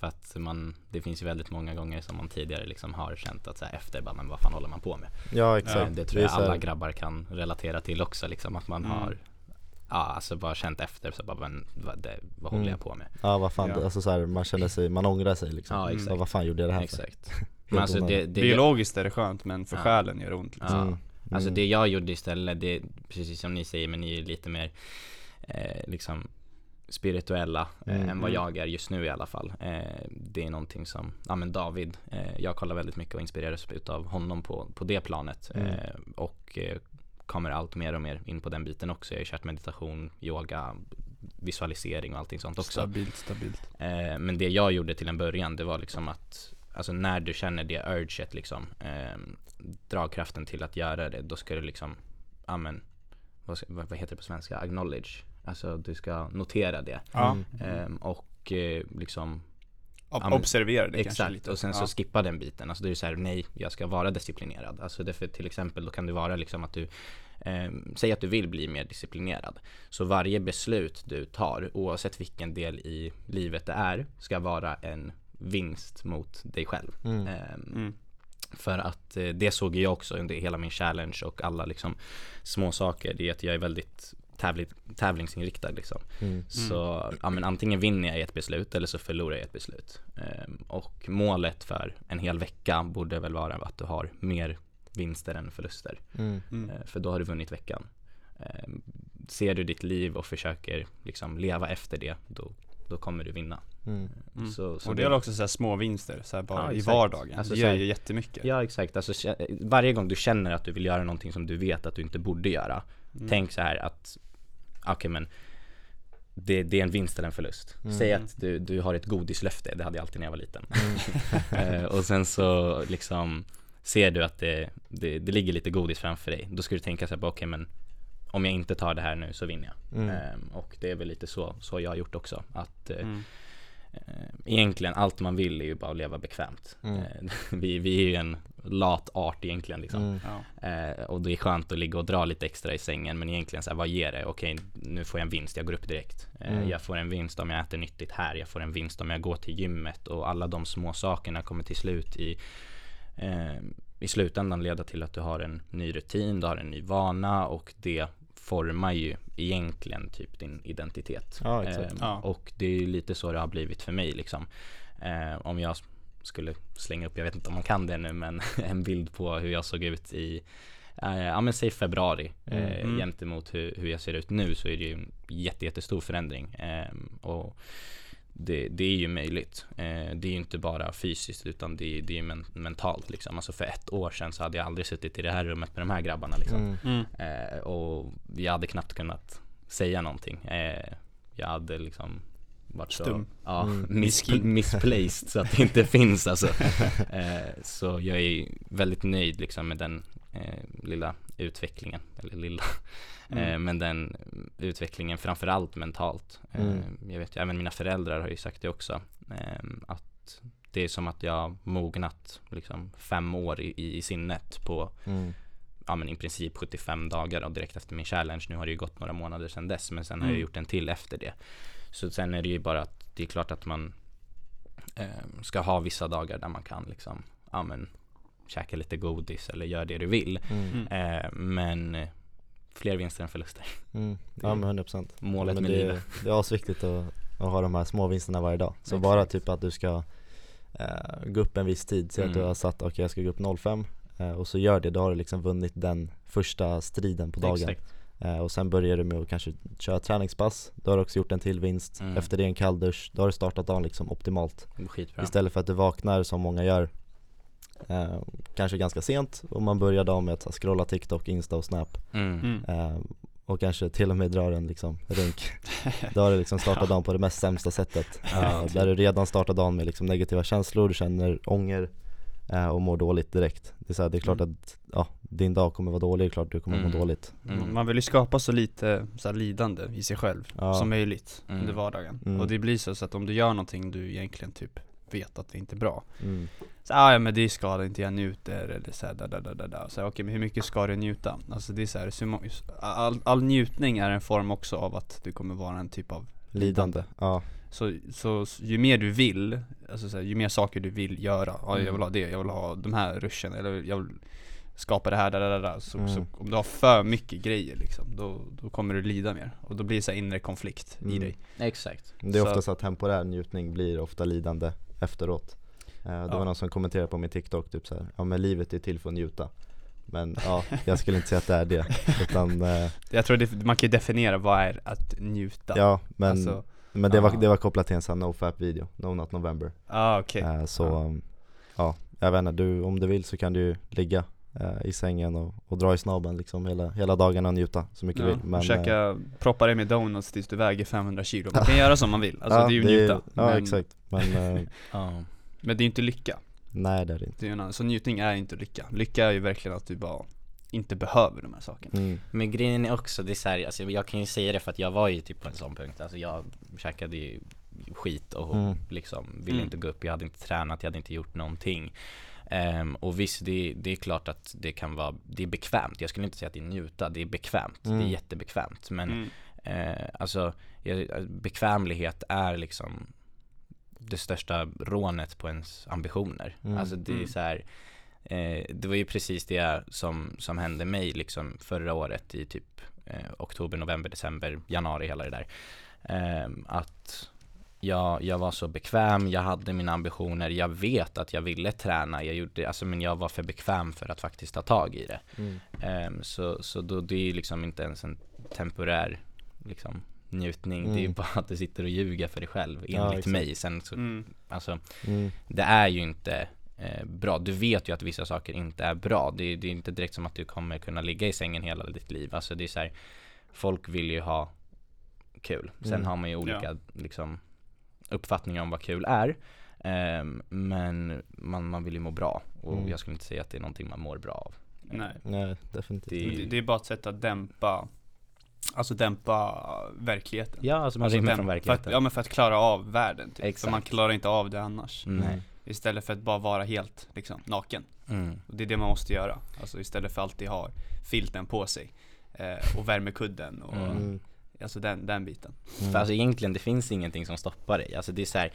för att man, det finns ju väldigt många gånger som man tidigare liksom har känt att så här efter, bara, men vad fan håller man på med? Ja Eh, exakt det tror jag så alla grabbar kan relatera till också liksom att man Mm. har Ja alltså bara känt efter så bara men vad, det, vad håller Mm. jag på med? Ja vad fan, Ja. alltså så här, man känner sig, man ångrar sig liksom Ja, Så exakt. Vad fan gjorde jag det här för? Exakt. Men alltså det, det, biologiskt är det skönt men för Ja. själen gör det ont liksom. Ja. Mm. Alltså Mm. det jag gjorde istället, det är precis som ni säger men ni är ju lite mer eh, liksom spirituella eh, Mm. än vad Mm. jag är just nu i alla fall. Eh, det är någonting som, ja men David, eh, jag kollar väldigt mycket och inspireras utav honom på, på det planet Mm. och kommer allt mer och mer in på den biten också. Jag har kört meditation, yoga, visualisering och allting sånt också. Stabilt, stabilt Eh, men det jag gjorde till en början det var liksom att Alltså när du känner det urget liksom eh, Dragkraften till att göra det Då ska du liksom Ja men vad, ska, vad, vad heter det på svenska? Acknowledge Alltså du ska notera det Mm. eh, Och eh, liksom Ob- observera det kanske Exakt, lite och sen ja. så skippa den biten. Alltså det är ju så här, nej, jag ska vara disciplinerad. Alltså därför till exempel, då kan det vara liksom att du eh, Säg att du vill bli mer disciplinerad. Så varje beslut du tar, oavsett vilken del i livet det är, ska vara en vinst mot dig själv. Mm. Ehm, mm. För att eh, det såg jag också under hela min challenge och alla liksom små saker. Det är att jag är väldigt tävling, tävlingsinriktad liksom. Mm. Så ja, men antingen vinner jag i ett beslut eller så förlorar jag ett beslut. Ehm, och målet för en hel vecka borde väl vara att du har mer vinster än förluster. Mm. Mm. Ehm, för då har du vunnit veckan. Ehm, ser du ditt liv och försöker liksom leva efter det, då, då kommer du vinna. Mm. Mm. Så, så och det är också så här små vinster, så här bara Ja, i vardagen, Alltså det gör ju jättemycket Ja exakt, alltså, varje gång du känner att du vill göra någonting som du vet att du inte borde göra Mm. Tänk så här att, okej men det, det är en vinst eller en förlust. Mm. Säg att du, du har ett godislöfte, det hade jag alltid när jag var liten. Mm. Eh, och sen så liksom ser du att det, det, det ligger lite godis framför dig. Då ska du tänka så här, bara, okej men om jag inte tar det här nu så vinner jag. Mm. Ehm, och det är väl lite så, så jag har gjort också. Att eh, Mm. Eh, egentligen allt man vill är ju bara att leva bekvämt. Mm. Eh, vi, vi är ju en lat art egentligen liksom. Mm. Ja. Eh, och det är skönt att ligga och dra lite extra i sängen men egentligen så här, vad ger det? Okej, nu får jag en vinst, jag går upp direkt. Mm. Jag får en vinst om jag äter nyttigt här, jag får en vinst om jag går till gymmet och alla de små sakerna kommer till slut i eh, i slutändan leda till att du har en ny rutin, du har en ny vana och det formar ju egentligen typ din identitet. Ja, exakt. Eh, Ja. Och det är ju lite så det har blivit för mig liksom. Eh, om jag skulle slänga upp, jag vet inte om man kan det nu, men en bild på hur jag såg ut i eh, Ja men säg februari eh, Mm. gentemot hur, hur jag ser ut nu så är det ju en jätte, jättestor förändring. Eh, och det, det är ju möjligt. Eh, det är ju inte bara fysiskt utan det, är- det är ju men, mentalt liksom. Alltså för ett år sedan så hade jag aldrig suttit i det här rummet med de här grabbarna liksom. Mm. Mm. Eh, och jag hade knappt kunnat säga någonting. Eh, jag hade liksom varit så Stum. ja, Mm. mispl- misplaced så att det inte finns alltså. Eh, så jag är väldigt nöjd liksom med den eh, lilla utvecklingen, eller lilla, Mm. eh, men den utvecklingen framförallt mentalt. Eh, Mm. Jag vet ju, även mina föräldrar har ju sagt det också, eh, att det är som att jag mognat liksom fem år i, i, i sinnet på Mm. ja men i princip 75 dagar och direkt efter min challenge. Nu har det ju gått några månader sedan dess men sen har Mm. jag gjort en till efter det. Så sen är det ju bara att det är klart att man eh, ska ha vissa dagar där man kan liksom, ja men käka lite godis eller göra det du vill. Mm. Mm. Eh, men fler vinster än förluster. Mm. Ja men 100% procent Målet men med det, livet. det är asviktigt att, att ha de här små vinsterna varje dag Så Exakt. bara typ att du ska eh, gå upp en viss tid, säg att du Mm. har satt okej jag ska gå upp 05 eh, och så gör det, då har du liksom vunnit den första striden på dagen Exakt. eh, Och sen börjar du med att kanske köra träningspass, då har du också gjort en till vinst Mm. Efter det en kall dusch, då har du startat dagen liksom optimalt Skitbra. Istället för att du vaknar som många gör eh, kanske ganska sent och man börjar dagen med att scrolla TikTok, Insta och Snap Mm. Mm. eh, och kanske till och med drar en liksom runk Då har du liksom startat dagen på det mest sämsta sättet eh, Där du redan startar dagen med liksom negativa känslor, du känner ånger eh, och mår dåligt direkt Det är, så här, det är klart Mm. att ja, din dag kommer vara dålig, det är klart du kommer Mm. må dåligt Mm. Man vill ju skapa så lite så här, lidande i sig själv Ja. som möjligt Mm. under vardagen Mm. Och det blir så, så att om du gör någonting du egentligen typ vet att det inte är bra mm. Så, ah, ja men det skadar inte, jag njuter eller såhär da, da, da, da, da. Så här, okej men hur mycket ska du njuta? Alltså det är så här, så all, all njutning är en form också av att du kommer vara en typ av Lidande, ja Så, så, så ju mer du vill, alltså så här, ju mer saker du vill göra, ja, jag Mm. vill ha det, jag vill ha de här ruschen eller jag vill skapa det här, där, där, där. Så, Mm. så om du har för mycket grejer liksom, då, då kommer du lida mer och då blir det så här inre konflikt i Mm. dig Exakt. Det är Så- ofta så att temporär njutning blir ofta lidande efteråt eh, Det Ja. var någon som kommenterade på min TikTok typ så här, ja men livet är till för att njuta Men ja, jag skulle inte säga att det är det Utan, eh, Jag tror det, man kan ju definiera vad är att njuta ja men, Alltså, men det, var, ja. det var kopplat till en sån nofap video, No Not November ah, okej eh, Så, Ja. um, ja, jag vet inte, du, om du vill så kan du ligga i sängen och, och dra i snabeln liksom hela, hela dagarna och njuta så mycket ja, du vill men, käka, eh, proppa dig med donuts tills du väger 500 kilo Man kan göra som man vill, alltså ja, det är ju njuta Ja men, exakt, men eh, Ja. Men det är ju inte lycka nej det är det inte det är en annan, Så njutning är inte lycka Lycka är ju verkligen att du bara inte behöver de här sakerna mm. Men grejen är också, det är så här, alltså jag kan ju säga det för att jag var ju typ på en sån punkt, alltså jag käkade ju skit och Mm. liksom ville Mm. inte gå upp, jag hade inte tränat, jag hade inte gjort någonting Ehm, Och visst, det, det är klart att det kan vara, det är bekvämt, jag skulle inte säga att det är njuta, det är bekvämt, det är Mm. jättebekvämt men mm. eh, alltså bekvämlighet är liksom det största rånet på ens ambitioner. Mm. Alltså det är Mm. så här, eh, det var ju precis det som, som hände mig liksom förra året i typ eh, oktober, november, december, januari, hela det där. Eh, att jag, jag var så bekväm, jag hade mina ambitioner, jag vet att jag ville träna, jag gjorde, alltså men jag var för bekväm för att faktiskt ta tag i det. Mm. Ehm, så, så då, det är ju liksom inte ens en temporär liksom, njutning, det är ju Mm. bara att du sitter och ljuger för dig själv Ja, enligt exakt. mig. Sen så, Mm. alltså, Mm. det är ju inte eh, bra. Du vet ju att vissa saker inte är bra. Det, det är inte direkt som att du kommer kunna ligga i sängen hela ditt liv. Alltså det är så här, folk vill ju ha kul. Sen Mm. har man ju olika liksom, uppfattningar om vad kul är. Ehm, men man, man vill ju må bra och Mm. jag skulle inte säga att det är någonting man mår bra av. Nej Nej definitivt det, det är bara ett sätt att dämpa Alltså dämpa verkligheten Ja, alltså man alltså rymmer från för verkligheten. att, Ja men för att klara av världen typ. För Exakt. man klarar inte av det annars Nej. Istället för att bara vara helt liksom naken Mm. Och det är det man måste göra Alltså istället för att alltid ha filten på sig eh, Och värmekudden och Mm. Mm. Alltså den, den biten Mm. För alltså egentligen, det finns ingenting som stoppar dig. Alltså det är så här,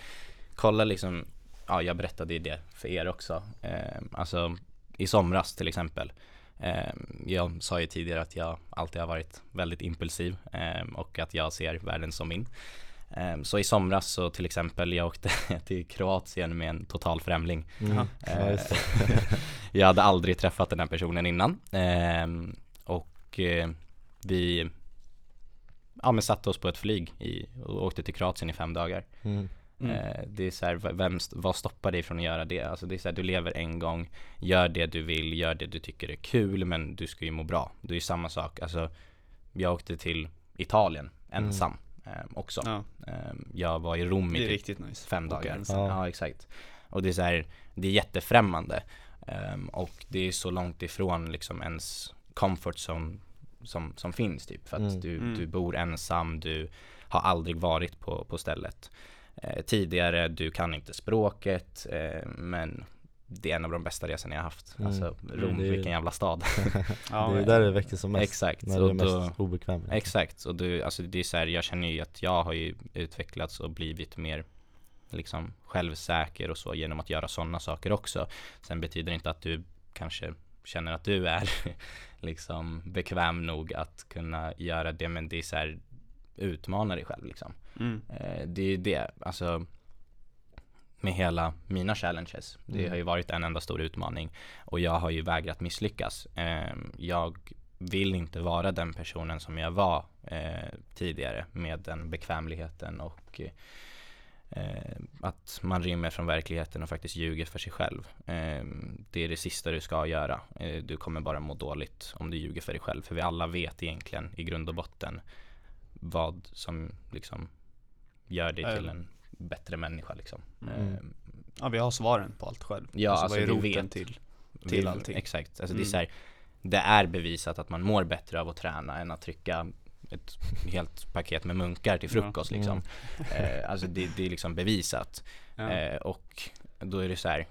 kolla liksom, ja jag berättade ju det för er också. Eh, alltså i somras till exempel. Eh, jag sa ju tidigare att jag alltid har varit väldigt impulsiv eh, och att jag ser världen som min. Eh, så i somras så till exempel, jag åkte till Kroatien med en total främling. Mm. Jag hade aldrig träffat den här personen innan. Ehm, och eh, vi ja, men satte oss på ett flyg i, och åkte till Kroatien i fem dagar. Mm. Mm. Eh, det är så här, vem, vad stoppar dig från att göra det? Alltså det är så här, du lever en gång, gör det du vill, gör det du tycker är kul, men du ska ju må bra. Det är ju samma sak, alltså jag åkte till Italien ensam ehm, också. Ja, Ehm, jag var i Rom i typ nice fem dagar. Ja. Ja. exakt. Och det är så här, det är jättefrämmande. Ehm, och det är så långt ifrån liksom ens comfort zone som, som finns typ. För att Mm. du, Mm. du bor ensam, du har aldrig varit på, på stället. Eh, tidigare, du kan inte språket, eh, men det är en av de bästa resorna jag haft. Mm. Alltså Rom, är- vilken jävla stad. Ja, det är där det växer som mest, Exakt. när det är Och mest då, obekvämt Exakt, och du, alltså det är så här, jag känner ju att jag har ju utvecklats och blivit mer liksom självsäker och så genom att göra sådana saker också. Sen betyder det inte att du kanske känner att du är liksom bekväm nog att kunna göra det, men det är så här, utmana dig själv liksom. mm. Eh, det är ju det, alltså med hela mina challenges. Det Mm. har ju varit en enda stor utmaning och jag har ju vägrat misslyckas. Eh, jag vill inte vara den personen som jag var eh, tidigare med den bekvämligheten och eh, att man rymmer från verkligheten och faktiskt ljuger för sig själv. Eh, det är det sista du ska göra. Eh, du kommer bara må dåligt om du ljuger för dig själv. För vi alla vet egentligen i grund och botten vad som liksom gör dig till Eh. en bättre människa liksom. Mm. Eh, Ja vi har svaren på allt själv. Ja, alltså, alltså, vad är vi roten vet. till? vi- till allting. Exakt, alltså det är Mm. så här, det är bevisat att man mår bättre av att träna än att trycka ett helt paket med munkar till Ja. frukost liksom. Eh, alltså det, det är liksom bevisat. Ja. Eh, och då är det så här,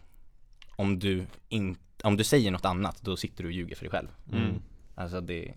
om du, in, om du säger något annat, då sitter du och ljuger för dig själv. Mm. Alltså det,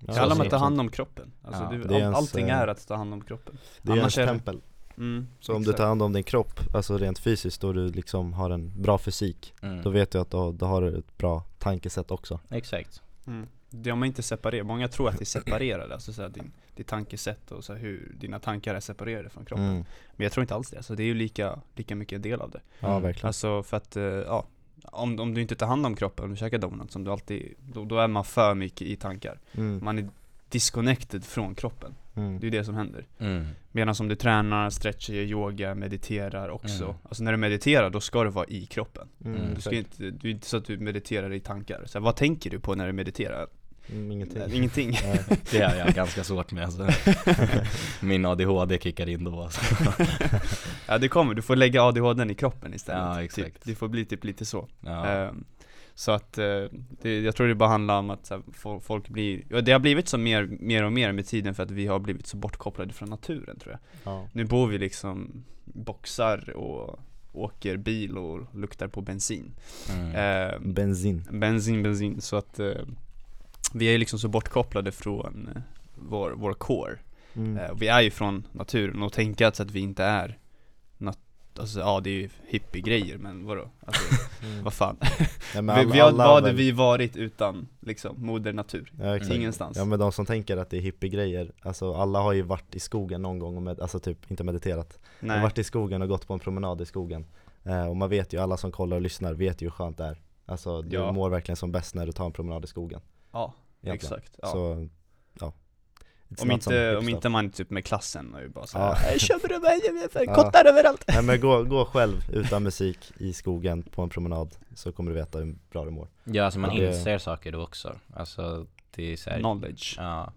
Det handlar om att ta hand om kroppen. Alltså Ja. är all, ens, allting eh, är att ta hand om kroppen. Det är Annars ens är tempel. Mm, Så om du tar hand om din kropp, alltså rent fysiskt, då du liksom har en bra fysik mm, Då vet du att då, då har du ett bra tankesätt också exakt. Mm. Det har man inte separerat, många tror att det är separerade, alltså så här, din, ditt tankesätt och så här, hur dina tankar är separerade från kroppen. mm. Men jag tror inte alls det, alltså det är ju lika, lika mycket en del av det. Ja verkligen Alltså för att, eh, ja, om, om du inte tar hand om kroppen, om du käkar donuts, som du alltid, då, då är man för mycket i tankar. mm. Man är disconnected från kroppen, Mm. det är det som händer. Mm. Medan om du tränar, stretchar, gör yoga, mediterar också. Mm. Alltså när du mediterar, då ska du vara i kroppen. Mm. Du ska inte, du är inte så att du mediterar i tankar. Så här, vad tänker du på när du mediterar? Mm, ingenting Eh, Ingenting. Det har jag ganska svårt med alltså. Min ADHD kickar in då alltså. ja det kommer, du får lägga ADHDn i kroppen istället. Ja, exakt. Typ, det får bli typ lite så. Ja. Ehm, så att, eh, det, jag tror det bara handlar om att här, fo- folk blir, det har blivit så mer, mer och mer med tiden för att vi har blivit så bortkopplade från naturen tror jag. ja. Nu bor vi liksom boxar och åker bil och luktar på bensin. Mm. Ehm, Bensin bensin, bensin, så att eh, vi är liksom så bortkopplade från eh, vår, vår core. mm. Eh, vi är ju från naturen och tänka att, att vi inte är nat- Alltså ja det är ju hippiegrejer men vadå? Alltså, Mm. vad fan? Ja, men vi, alla- vi har, alla vad hade vi varit utan liksom moder natur? Ja, exakt. Ingenstans. Ja men de som tänker att det är hippiegrejer, alltså alla har ju varit i skogen någon gång och med, alltså typ inte mediterat Nej. varit i skogen och gått på en promenad i skogen eh, Och man vet ju, alla som kollar och lyssnar vet ju hur skönt det är Alltså du Ja. mår verkligen som bäst när du tar en promenad i skogen Ja, egentligen. exakt. Ja. Så, ja It's om, inte, om inte man är typ med klassen och bara Ja. såhär ja. Köper du mig? Ja. Kottar överallt! Nej men gå, gå själv utan musik i skogen på en promenad så kommer du veta hur bra du mår Ja alltså man Ja, det- inser saker då också. Alltså det är så här, Knowledge. Ja,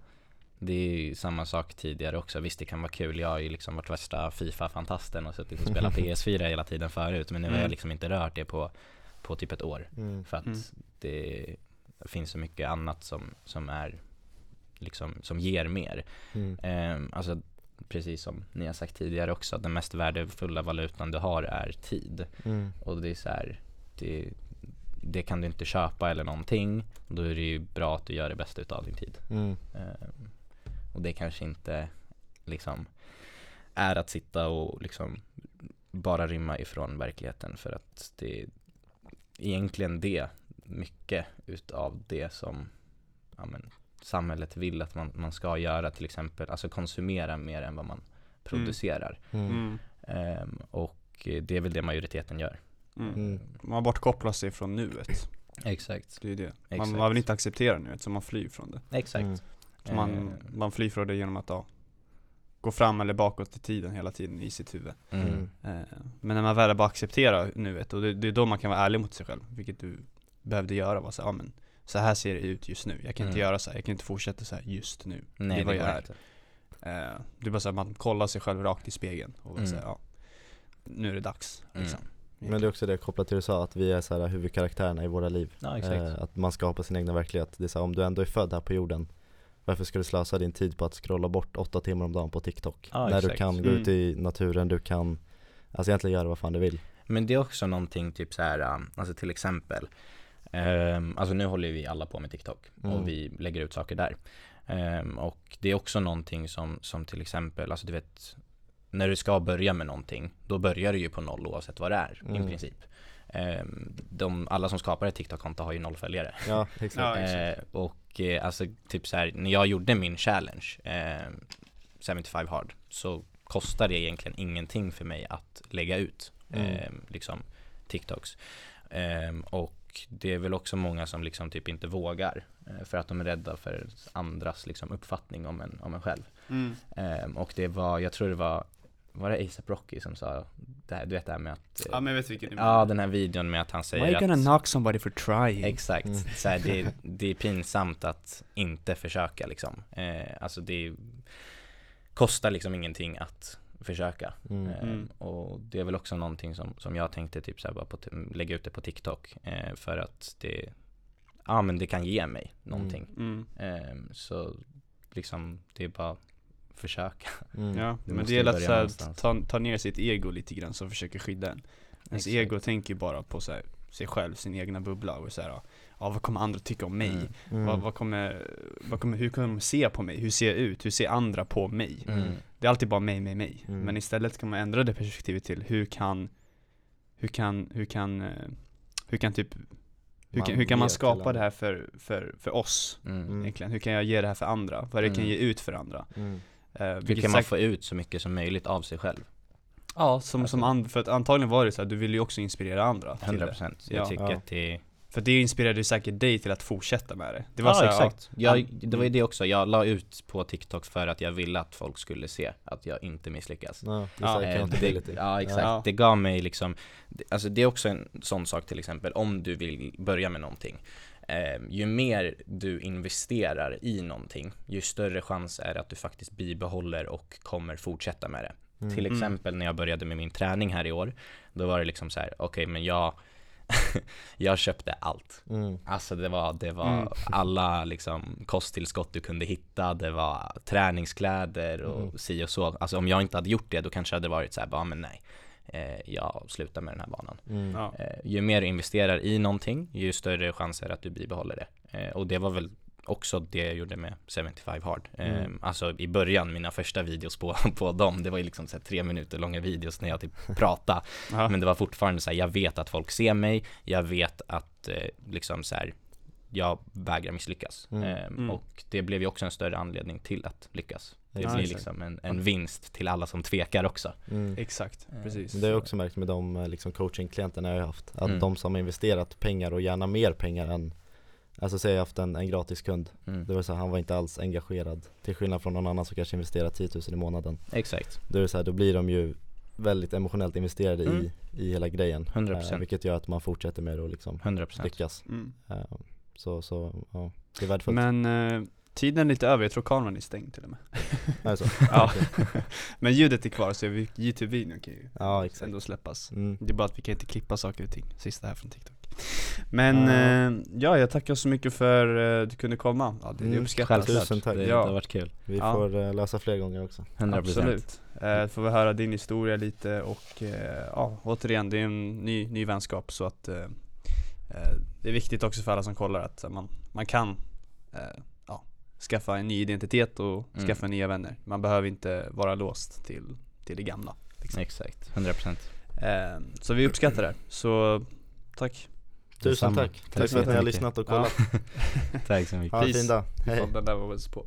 det är ju samma sak tidigare också. Visst det kan vara kul, jag har ju liksom varit värsta Fifa-fantasten och suttit och spelat PS4 hela tiden förut Men nu har Mm. jag liksom inte rört det på, på typ ett år mm. För att Mm. det finns så mycket annat som, som är liksom, som ger mer Mm. Ehm, Alltså precis som ni har sagt tidigare också, den mest värdefulla valutan du har är tid Mm. och det är så här, det, det kan du inte köpa eller någonting. Då är det ju bra att du gör det bästa utav din tid. Mm. Ehm, och det kanske inte liksom är att sitta och liksom bara rymma ifrån verkligheten för att det är egentligen det, mycket utav det som ja, men, samhället vill att man, man ska göra till exempel, alltså konsumera mer än vad man producerar. Mm. Mm. Ehm, och det är väl det majoriteten gör. Mm. Mm. Man bortkopplar sig från nuet, Exakt. det är det. Man, Exakt. man vill inte acceptera nuet, så man flyr från det. Exakt. Mm. Så man, Ehm, man flyr från det genom att ja, gå fram eller bakåt i tiden hela tiden i sitt huvud. mm. Mm. Eh, Men när man väl bara accepterar nuet, och det, det är då man kan vara ärlig mot sig själv, vilket du behövde göra, var så, ja, men så här ser det ut just nu, jag kan inte Mm. göra så här, jag kan inte fortsätta så här just nu. Nej, det är det går inte. Eh, Det är bara så här, man kollar sig själv rakt i spegeln och Mm. säger ja, nu är det dags. Mm. Liksom. Men det är också det kopplat till det du sa, att vi är så här huvudkaraktärerna i våra liv Ja, exakt. eh, Att man skapar sin egna verklighet Det är så här, om du ändå är född här på jorden Varför ska du slösa din tid på att scrolla bort åtta timmar om dagen på TikTok? Ja, när du exakt. kan gå Mm. ut i naturen, du kan Alltså egentligen göra vad fan du vill Men det är också någonting typ så här, um, alltså till exempel ehm, Alltså nu håller vi alla på med TikTok Mm. och vi lägger ut saker där Ehm, Och det är också någonting som, som till exempel, alltså du vet När du ska börja med någonting, då börjar du ju på noll oavsett vad det är i Mm. princip Ehm, de, Alla som skapar ett TikTok-konto har ju noll följare Ja, exakt Ja, exakt. Eh, och eh, alltså typ så här, när jag gjorde min challenge, eh, 75 hard, så kostar det egentligen ingenting för mig att lägga ut Mm. liksom TikToks. Eh, och det är väl också många som liksom typ inte vågar eh, för att de är rädda för andras liksom uppfattning om en, om en själv. Mm. Eh, och det var, jag tror det var var det ASAP Rocky som sa det här, du vet det här med att Ja men jag vet vilken du Ja den här videon med att han Why säger you att gonna knock somebody for trying? Exakt, Mm. så här, det, det är pinsamt att inte försöka liksom eh, Alltså det kostar liksom ingenting att försöka Mm. eh, Mm. Och det är väl också någonting som, som jag tänkte typ så här, bara på, lägga ut det på TikTok eh, För att det, ja men det kan ge mig någonting Mm. eh, Så liksom, det är bara försöka Mm. Ja, Det men det gäller att så här, ta, ta ner sitt ego lite grann som försöker skydda en Ens Exakt. ego tänker ju bara på så här, sig själv, sin egna bubbla och så här, ja vad kommer andra tycka om mig? Mm. Mm. Vad, vad, kommer, vad kommer, hur kommer de se på mig? Hur ser jag ut? Hur ser andra på mig? Mm. Det är alltid bara mig, mig, mig. Mm. Men istället kan man ändra det perspektivet till hur kan, hur kan, hur kan, eh, hur kan typ, hur Man kan, hur kan man skapa det här för, för, för oss Mm. Mm. egentligen? Hur kan jag ge det här för andra? Vad det kan Mm. ge ut för andra? Mm. Eh, Hur kan man få ut så mycket som möjligt av sig själv? Ja, som, som Alltså- and, för att antagligen var det så här, du vill ju också inspirera andra till 100% det. procent. Ja. Jag tycker Ja. att det För det inspirerade ju säkert dig till att fortsätta med det. Det var ja, så här, exakt. Ja, Jag, det var ju det också, jag la ut på TikTok för att jag ville att folk skulle se att jag inte misslyckas. Ja, det är Ja, Eh, det, ja exakt, Ja. det gav mig liksom Alltså det är också en sån sak till exempel, om du vill börja med någonting eh, Ju mer du investerar i någonting, ju större chans är det att du faktiskt bibehåller och kommer fortsätta med det. Mm. Till Mm. exempel när jag började med min träning här i år Då var det liksom så här: okej men jag Jag köpte allt Mm. Alltså det var, det var Mm. alla liksom kosttillskott du kunde hitta, det var träningskläder och Mm. si och så Alltså om jag inte hade gjort det då kanske det hade varit så här, bara men nej eh, Jag slutar med den här banan Mm. ja. eh, Ju mer du investerar i någonting, ju större chans är det att du bibehåller det eh, Och det var väl också det jag gjorde med 75 hard eh, Mm. Alltså i början, mina första videos på, på dem, det var ju liksom så här tre minuter långa videos när jag typ pratade Ja. men det var fortfarande så här, jag vet att folk ser mig, jag vet att eh, liksom så här, jag vägrar misslyckas. Mm. Ehm, Mm. Och det blev ju också en större anledning till att lyckas. Det Ja, blir exakt. liksom en, en vinst till alla som tvekar också. Mm. Exakt, Eh, precis Det har jag också märkt med de eh, liksom coachingklienterna jag har haft Att Mm. de som har investerat pengar och gärna mer pengar än Alltså säg jag har haft en, en gratis kund Mm. Det var så här, han var inte alls engagerad Till skillnad från någon annan som kanske investerar 10 000 i månaden Exakt, Då är det så här, då blir de ju väldigt emotionellt investerade Mm. i, i hela grejen 100%. Eh, Vilket gör att man fortsätter med det och liksom 100% lyckas mm. Eh, Så, så ja, det är värdefullt Men eh, tiden är lite över, jag tror kameran är stängd till och med alltså. Ja. Men ljudet är kvar så vi- Youtube-videon kan ju Ja, exakt. ändå släppas mm. Det är bara att vi kan inte klippa saker och ting, sista här från TikTok Men Ja. eh, ja, jag tackar så mycket för att du kunde komma, ja, det, det Mm, uppskattas. Tusen tack. Det, Ja. det har varit kul. Vi Ja. får eh, lösa fler gånger också 100% Absolut, eh, får vi höra din historia lite och eh, ja, återigen det är en ny, ny vänskap så att eh, eh, Det är viktigt också för alla som kollar att man, man kan eh, ja, skaffa en ny identitet och Mm. skaffa nya vänner Man behöver inte vara låst till, till det gamla Exakt, 100% eh, Så vi uppskattar det, så tack Tusen Detsamma. tack, tack för att ni har lyssnat och Ja. kollat. Tack så mycket. Ha en fin dag, hej. Fan, Den där var väl så på